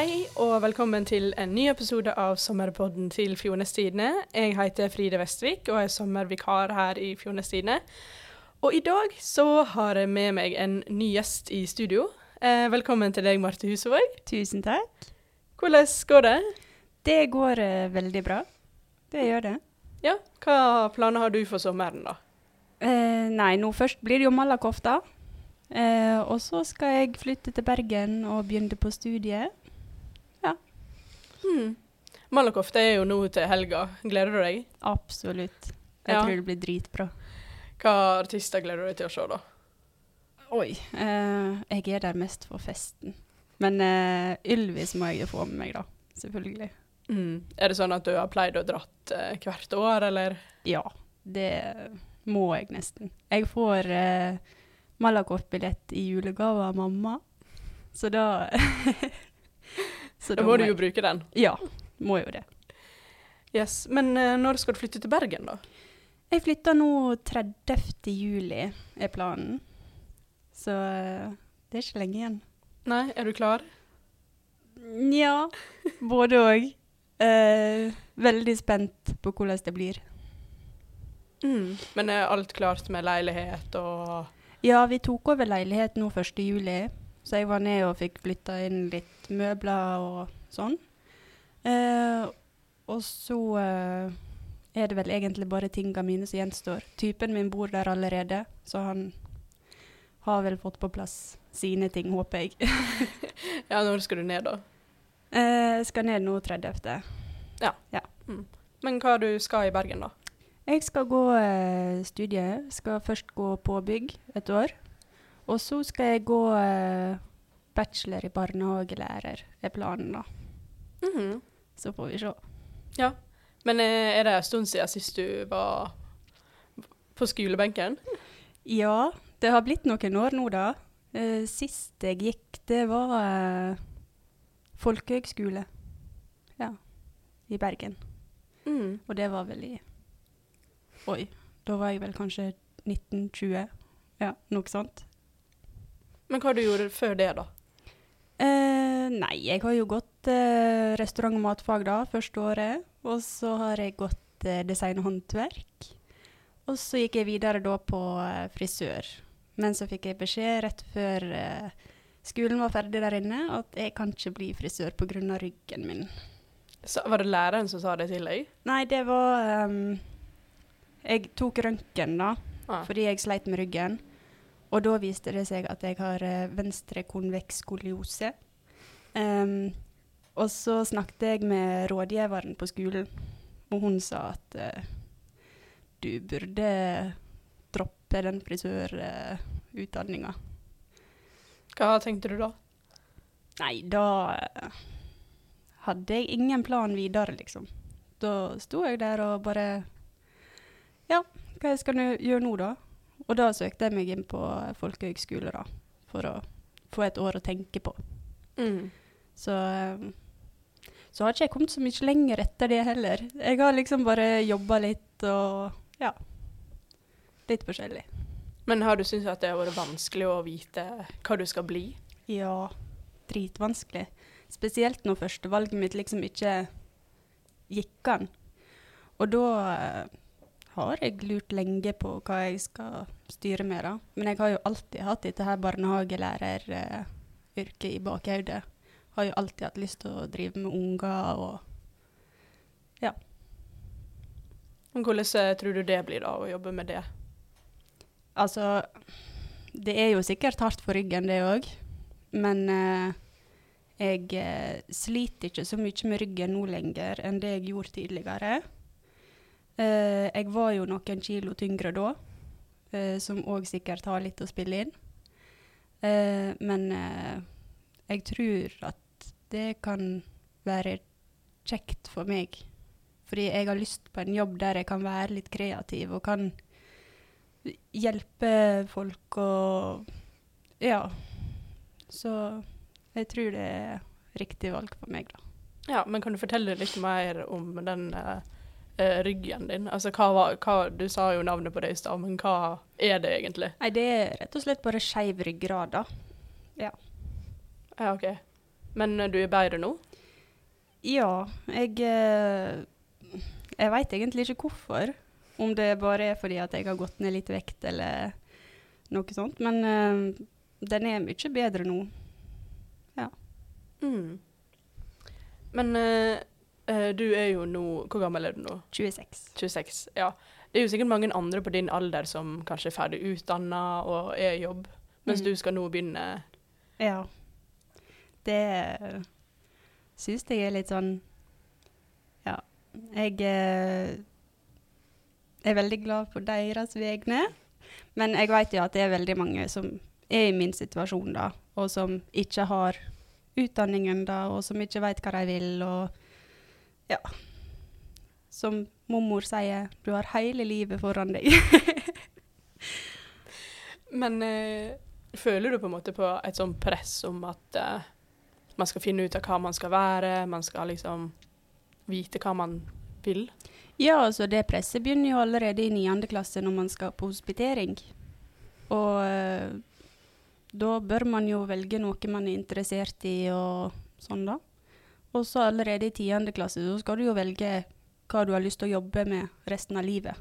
Hei og velkommen til en ny episode av Sommerpodden til Fjornes Tidende. Jeg heter Fride Vestvik og er sommervikar her i Fjornes Tidende. Og i dag så har jeg med meg en ny gjest i studio. Eh, velkommen til deg, Marte Husevåg. Tusen takk. Hvordan går det? Det går eh, veldig bra. Det gjør det. Ja, hva planer har du for sommeren, da? Eh, nei, nå først blir det jo Malakofta. Eh, og så skal jeg flytte til Bergen og begynne på studiet. Hmm. Malakoff det er jo nå til helga. Gleder du deg? Absolutt. Jeg Ja. tror det blir dritbra. Hva artister gleder du deg til å se, da? Oi. Eh, jeg er der mest for festen. Men eh, Ylvis må jeg jo få med meg, da. Selvfølgelig. Mm. Er det sånn at du har pleid å dratt eh, hvert år, eller? Ja, det må jeg nesten. Jeg får eh, Malakoff-billett i julegave av mamma, så da så Da må du jo bruke den. Ja, må jo det. Yes. Men eh, når skal du flytte til Bergen, da? Jeg flytter nå 30. juli, er planen. Så eh, det er ikke lenge igjen. Nei, er du klar? Nja, både òg. Eh, veldig spent på hvordan det blir. Mm. Men er alt klart med leilighet og Ja, vi tok over leilighet nå 1. juli, så jeg var ned og fikk flytta inn litt møbler og sånn. Eh, og så eh, er det vel egentlig bare tinga mine som gjenstår. Typen min bor der allerede, så han har vel fått på plass sine ting, håper jeg. Ja, når skal du ned, da? Eh, skal ned nå 30. Men hva du skal i Bergen, da? Jeg skal gå eh, studiet. Skal først gå påbygg et år. Og så skal jeg gå eh, bachelor i barnehagelærer, er planen da. Mhm. Så får vi se. Ja. Men eh, er det en stund siden sist du var på skolebenken? Ja, det har blitt noen år nå, da. Eh, sist jeg gikk, det var eh, folkehøgskole. Ja, i Bergen. Mm. Og det var vel i Oi, da var jeg vel kanskje 1920. Ja, noe sånt. Men hva du gjorde før det, da? Eh, nei, jeg har jo gått eh, restaurant- og matfag da, første året. Og så har jeg gått eh, design og håndverk. Og så gikk jeg videre da på eh, frisør. Men så fikk jeg beskjed rett før eh, skolen var ferdig der inne, at jeg kan ikke bli frisør pga. ryggen min. Så Var det læreren som sa det til deg? Nei, det var um, Jeg tok røntgen, da, Ah. fordi jeg sleit med ryggen. Og da viste det seg at jeg har eh, venstre konveks skoliose. Um, og så snakket jeg med rådgiveren på skolen, og hun sa at uh, du burde droppe den frisørutdanninga. Hva tenkte du da? Nei, da eh, hadde jeg ingen plan videre, liksom. Da sto jeg der og bare Ja, hva skal jeg gjøre nå, da? Og da søkte jeg meg inn på folkehøgskole, da. For å få et år å tenke på. Mm. Så eh, Så har ikke jeg kommet så mye lenger etter det heller. Jeg har liksom bare jobba litt og Ja. Litt forskjellig. Men har du syntes at det har vært vanskelig å vite hva du skal bli? Ja, dritvanskelig. Spesielt når førstevalget mitt liksom ikke gikk an. Og da eh, har jeg lurt lenge på hva jeg skal styre med, da. Men jeg har jo alltid hatt dette her barnehagelæreryrket i bakhodet. Har jo alltid hatt lyst til å drive med unger og ja. Hvordan eh, tror du det blir da, å jobbe med det? Altså, det er jo sikkert hardt for ryggen, det òg. Men eh, jeg eh, sliter ikke så mye med ryggen nå lenger enn det jeg gjorde tidligere. Eh, jeg var jo noen kilo tyngre da, eh, som òg sikkert har litt å spille inn. Eh, men eh, jeg tror at det kan være kjekt for meg. Fordi jeg har lyst på en jobb der jeg kan være litt kreativ og kan hjelpe folk og Ja. Så jeg tror det er riktig valg for meg, da. Ja, men kan du fortelle litt mer om den eh, eh, ryggen din? Altså, hva var, hva, du sa jo navnet på det i stad, men hva er det egentlig? Nei, det er rett og slett bare skeiv ryggrad, da. Ja, OK. Men eh, du er bedre nå? Ja, jeg eh, Jeg veit egentlig ikke hvorfor. Om det bare er fordi at jeg har gått ned litt vekt eller noe sånt. Men eh, den er mye bedre nå. Mm. Men eh, du er jo nå Hvor gammel er du nå? 26. 26. Ja. Det er jo sikkert mange andre på din alder som kanskje er ferdig utdanna og er i jobb, mens Mm. du skal nå begynne Ja. Det syns jeg er litt sånn Ja. Jeg eh, er veldig glad på deres vegne. Men jeg vet jo at det er veldig mange som er i min situasjon, da, og som ikke har utdanningen, da, og som ikke vet hva de vil, og ja. Som mormor sier, du har hele livet foran deg. Men eh, føler du på en måte på et sånn press om at eh, man skal finne ut av hva man skal være, man skal liksom vite hva man vil? Ja, altså det presset begynner jo allerede i niende klasse når man skal på hospitering. Og eh, da bør man jo velge noe man er interessert i og sånn, da. Og så allerede i tiende klasse så skal du jo velge hva du har lyst til å jobbe med resten av livet.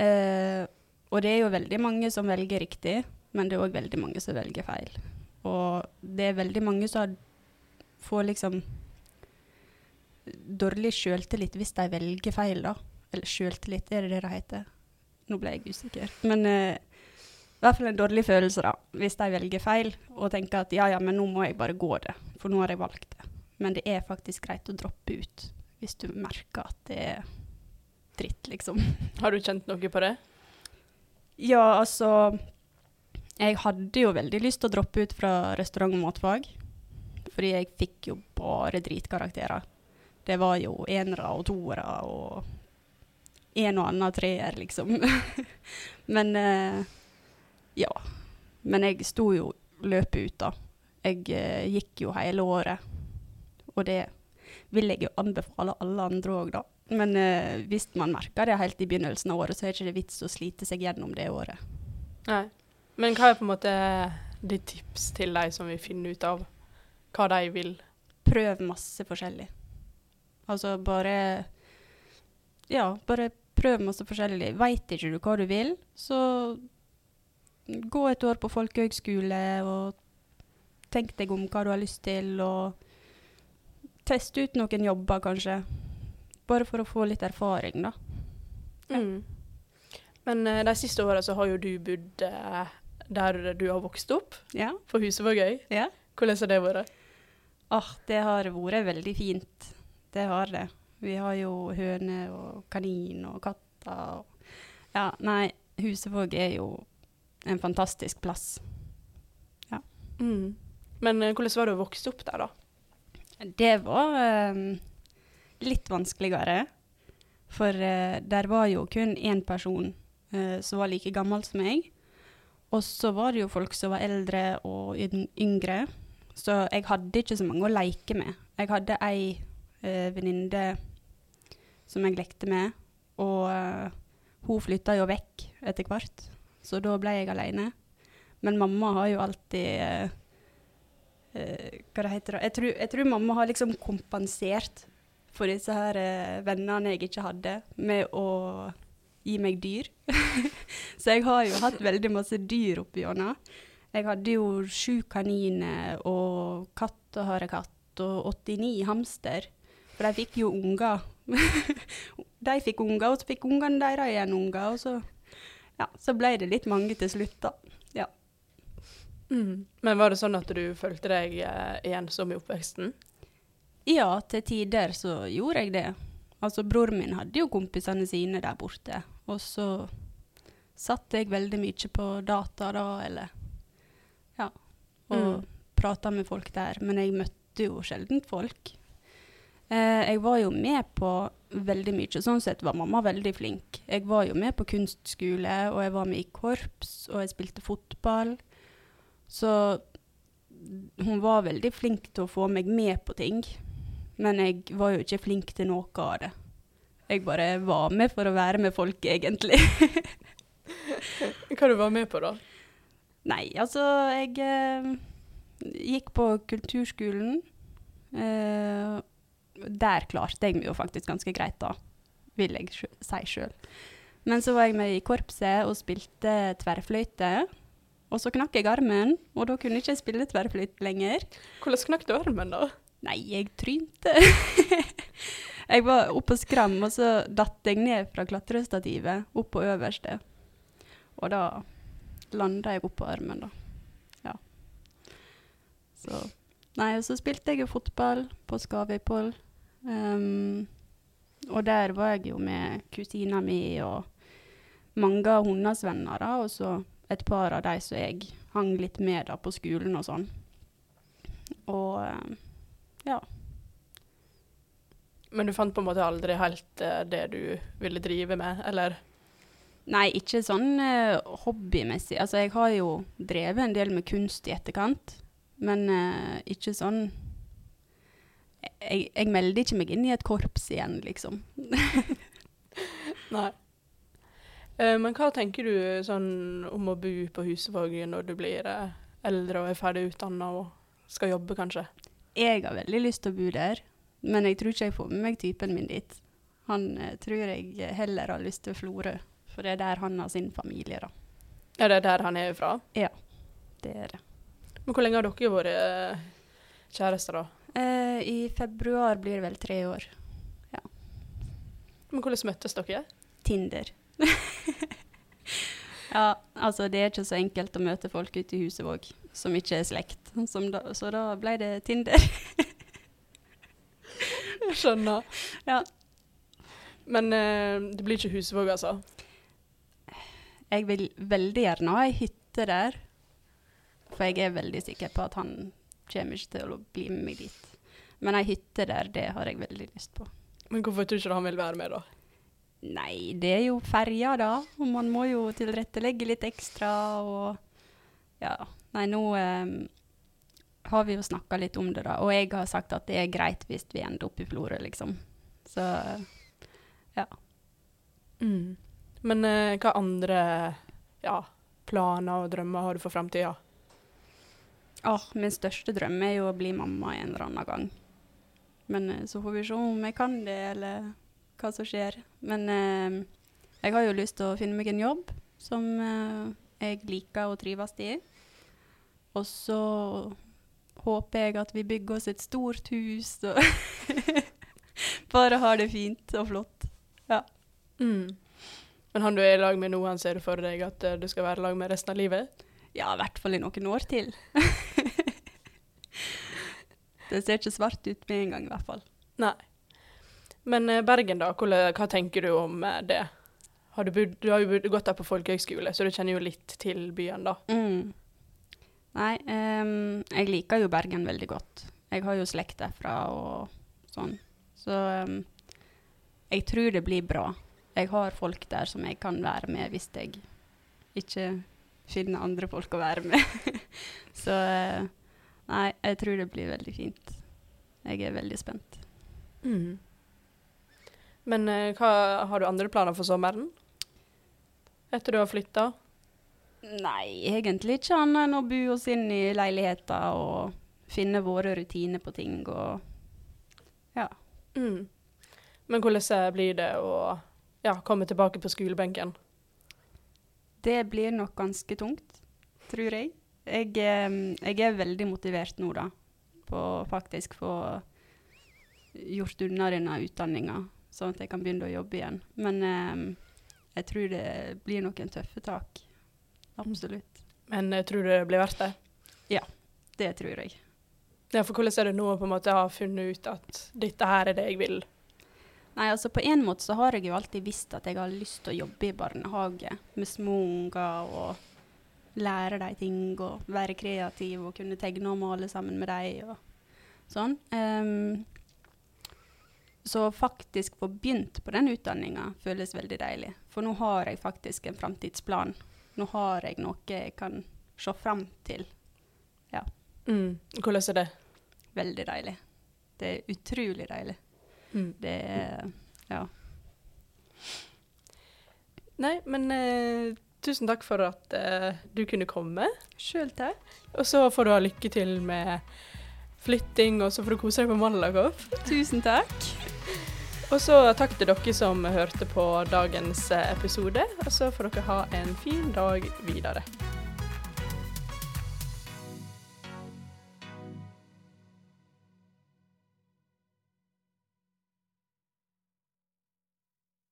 Eh, og det er jo veldig mange som velger riktig, men det er òg veldig mange som velger feil. Og det er veldig mange som får liksom dårlig sjøltillit hvis de velger feil, da. Eller sjøltillit, er det det det heter? Nå ble jeg usikker. Men eh, i hvert fall en dårlig følelse, da. Hvis de velger feil og tenker at ja, ja, men nå må jeg bare gå det, for nå har jeg valgt det. Men det er faktisk greit å droppe ut hvis du merker at det er dritt, liksom. Har du kjent noe på det? Ja, altså Jeg hadde jo veldig lyst til å droppe ut fra restaurant- og matfag. Fordi jeg fikk jo bare dritkarakterer. Det var jo enere og toere og en og annen treer, liksom. Men eh, ja. Men jeg sto jo løpet ut, da. Jeg eh, gikk jo hele året. Og det vil jeg jo anbefale alle andre òg, da. Men eh, hvis man merker det helt i begynnelsen av året, så er det ikke vits å slite seg gjennom det året. Nei. Men hva er på en måte ditt tips til de som vil finne ut av hva de vil? Prøv masse forskjellig. Altså bare Ja, bare prøv masse forskjellig. Veit ikke du hva du vil, så gå et år på folkehøgskole og tenk deg om hva du har lyst til, og test ut noen jobber, kanskje. Bare for å få litt erfaring, da. Ja. Mm. Men uh, de siste åra så har jo du bodd uh, der du har vokst opp, Ja. for huset var gøy. ja. Hvordan har det vært? Ah, det har vært veldig fint. Det har det. Vi har jo høne og kanin og katter og Ja, nei, Husevåg er jo en fantastisk plass. Mm. Men eh, hvordan var det å vokse opp der, da? Det var eh, litt vanskeligere. For uh, der var jo kun én person uh, som var like gammel som meg. Og så var det jo folk som var eldre og yngre. Så jeg hadde ikke så mange å leke med. Jeg hadde ei uh, venninne som jeg lekte med, og uh, hun flytta jo vekk etter hvert. Så da ble jeg alene. Men mamma har jo alltid eh, Hva det heter det? Jeg tror, jeg tror mamma har liksom kompensert for disse her eh, vennene jeg ikke hadde, med å gi meg dyr. så jeg har jo hatt veldig masse dyr oppi gjennom. Jeg hadde jo sju kaniner og katt og harekatt og 89 hamster. For de fikk jo unger. de fikk unger, og så fikk ungene deres igjen unger. Og så, ja, så ble det litt mange til slutt, da. Mm. Men var det sånn at du følte deg eh, ensom i oppveksten? Ja, til tider så gjorde jeg det. Altså, bror min hadde jo kompisene sine der borte. Og så satt jeg veldig mye på data da, eller Ja. Og Mm. prata med folk der. Men jeg møtte jo sjelden folk. Eh, jeg var jo med på veldig mye. Sånn sett var mamma veldig flink. Jeg var jo med på kunstskole, og jeg var med i korps, og jeg spilte fotball. Så hun var veldig flink til å få meg med på ting. Men jeg var jo ikke flink til noe av det. Jeg bare var med for å være med folk, egentlig. Hva du var med på, da? Nei, altså, jeg eh, Gikk på kulturskolen. Eh, der klarte jeg meg jo faktisk ganske greit, da, vil jeg si sjøl. Men så var jeg med i korpset og spilte tverrfløyte. Og så knakk jeg armen, og da kunne jeg ikke spille tverrflyt lenger. Hvordan knakk du armen, da? Nei, jeg trynte. jeg var oppe på skram, og så datt jeg ned fra klatrestativet opp på øverste. Og da landa jeg oppå armen, da. Ja. Så Nei, og så spilte jeg jo fotball på Skavøypoll. Um, og der var jeg jo med kusina mi og mange av hennes venner, da, og så et par av de som jeg hang litt med da på skolen og sånn. Og um, ja. Men du fant på en måte aldri helt uh, det du ville drive med, eller? Nei, ikke sånn uh, hobbymessig. Altså, jeg har jo drevet en del med kunst i etterkant, men uh, ikke sånn jeg, jeg melder ikke meg inn i et korps igjen, liksom. Nei. Men hva tenker du sånn om å bo på Husevåg når du blir eldre og er ferdig utdanna og skal jobbe, kanskje? Jeg har veldig lyst til å bo der, men jeg tror ikke jeg får med meg typen min dit. Han eh, tror jeg heller har lyst til Florø, for det er der han har sin familie, da. Er det der han er fra? Ja, det er det. Men hvor lenge har dere vært kjærester, da? Eh, I februar blir det vel tre år. Ja. Men hvordan møttes dere? Tinder. ja, altså det er ikke så enkelt å møte folk ute i Husevåg som ikke er slekt. Da, så da ble det Tinder. Jeg skjønner. Ja. Men eh, det blir ikke Husevåg, altså? Jeg vil veldig gjerne ha ei hytte der. For jeg er veldig sikker på at han kommer ikke til å bli med meg dit. Men ei hytte der, det har jeg veldig lyst på. Men hvorfor tror du ikke han vil være med, da? Nei, det er jo ferja, da. Og man må jo tilrettelegge litt ekstra og Ja. Nei, nå eh, har vi jo snakka litt om det, da. Og jeg har sagt at det er greit hvis vi ender opp i Florø, liksom. Så ja. Mm. Men eh, hva andre ja, planer og drømmer har du for framtida? Oh, min største drøm er jo å bli mamma en eller annen gang. Men eh, så får vi se om jeg kan det, eller hva som skjer. Men eh, jeg har jo lyst til å finne meg en jobb som eh, jeg liker og trives i. Og så håper jeg at vi bygger oss et stort hus og bare har det fint og flott. Ja. Mm. Men han du er i lag med nå, han ser du for deg at uh, du skal være i lag med resten av livet? Ja, i hvert fall i noen år til. det ser ikke svart ut med en gang, i hvert fall. Nei. Men uh, Bergen, da, hva, hva tenker du om uh, det? Har du, bud, du, har jo gått der på folkehøgskole, så du kjenner jo litt til byen, da. Mm. Nei, um, jeg liker jo Bergen veldig godt. Jeg har jo slekt derfra og sånn. Så um, jeg tror det blir bra. Jeg har folk der som jeg kan være med hvis jeg ikke finner andre folk å være med. Så uh, nei, jeg tror det blir veldig fint. Jeg er veldig spent. Mm. Men uh, hva, har du andre planer for sommeren? Etter du har flytta? Nei, egentlig ikke annet enn å bo oss inn i leiligheter og finne våre rutiner på ting og ja. Mm. Men hvordan blir det å ja, komme tilbake på skolebenken? Det blir nok ganske tungt, tror jeg. Jeg, jeg er veldig motivert nå, da, på faktisk få gjort unna denne utdanninga, sånn at jeg kan begynne å jobbe igjen. Men jeg tror det blir noen tøffe tak. Absolutt. Men jeg tror du det blir verdt det? Ja, det tror jeg. Ja, for hvordan er det nå å på en måte ha funnet ut at dette her er det jeg vil? Nei, altså På en måte så har jeg jo alltid visst at jeg har lyst til å jobbe i barnehage med små unger og lære dem ting og være kreativ og kunne tegne og male sammen med dem og sånn. Um, så faktisk få begynt på den utdanninga føles veldig deilig. For nå har jeg faktisk en framtidsplan. Nå har jeg noe jeg kan se fram til. Ja. Mm. Hvordan er det? Veldig deilig. Det er utrolig deilig. Mm. Det er Ja. Nei, men eh, tusen takk for at eh, du kunne komme. Sjøl takk. Og så får du ha lykke til med flytting, og så får du kose deg på Malakoff. Tusen takk. Og så takk til dere som hørte på dagens episode, og så får dere ha en fin dag videre.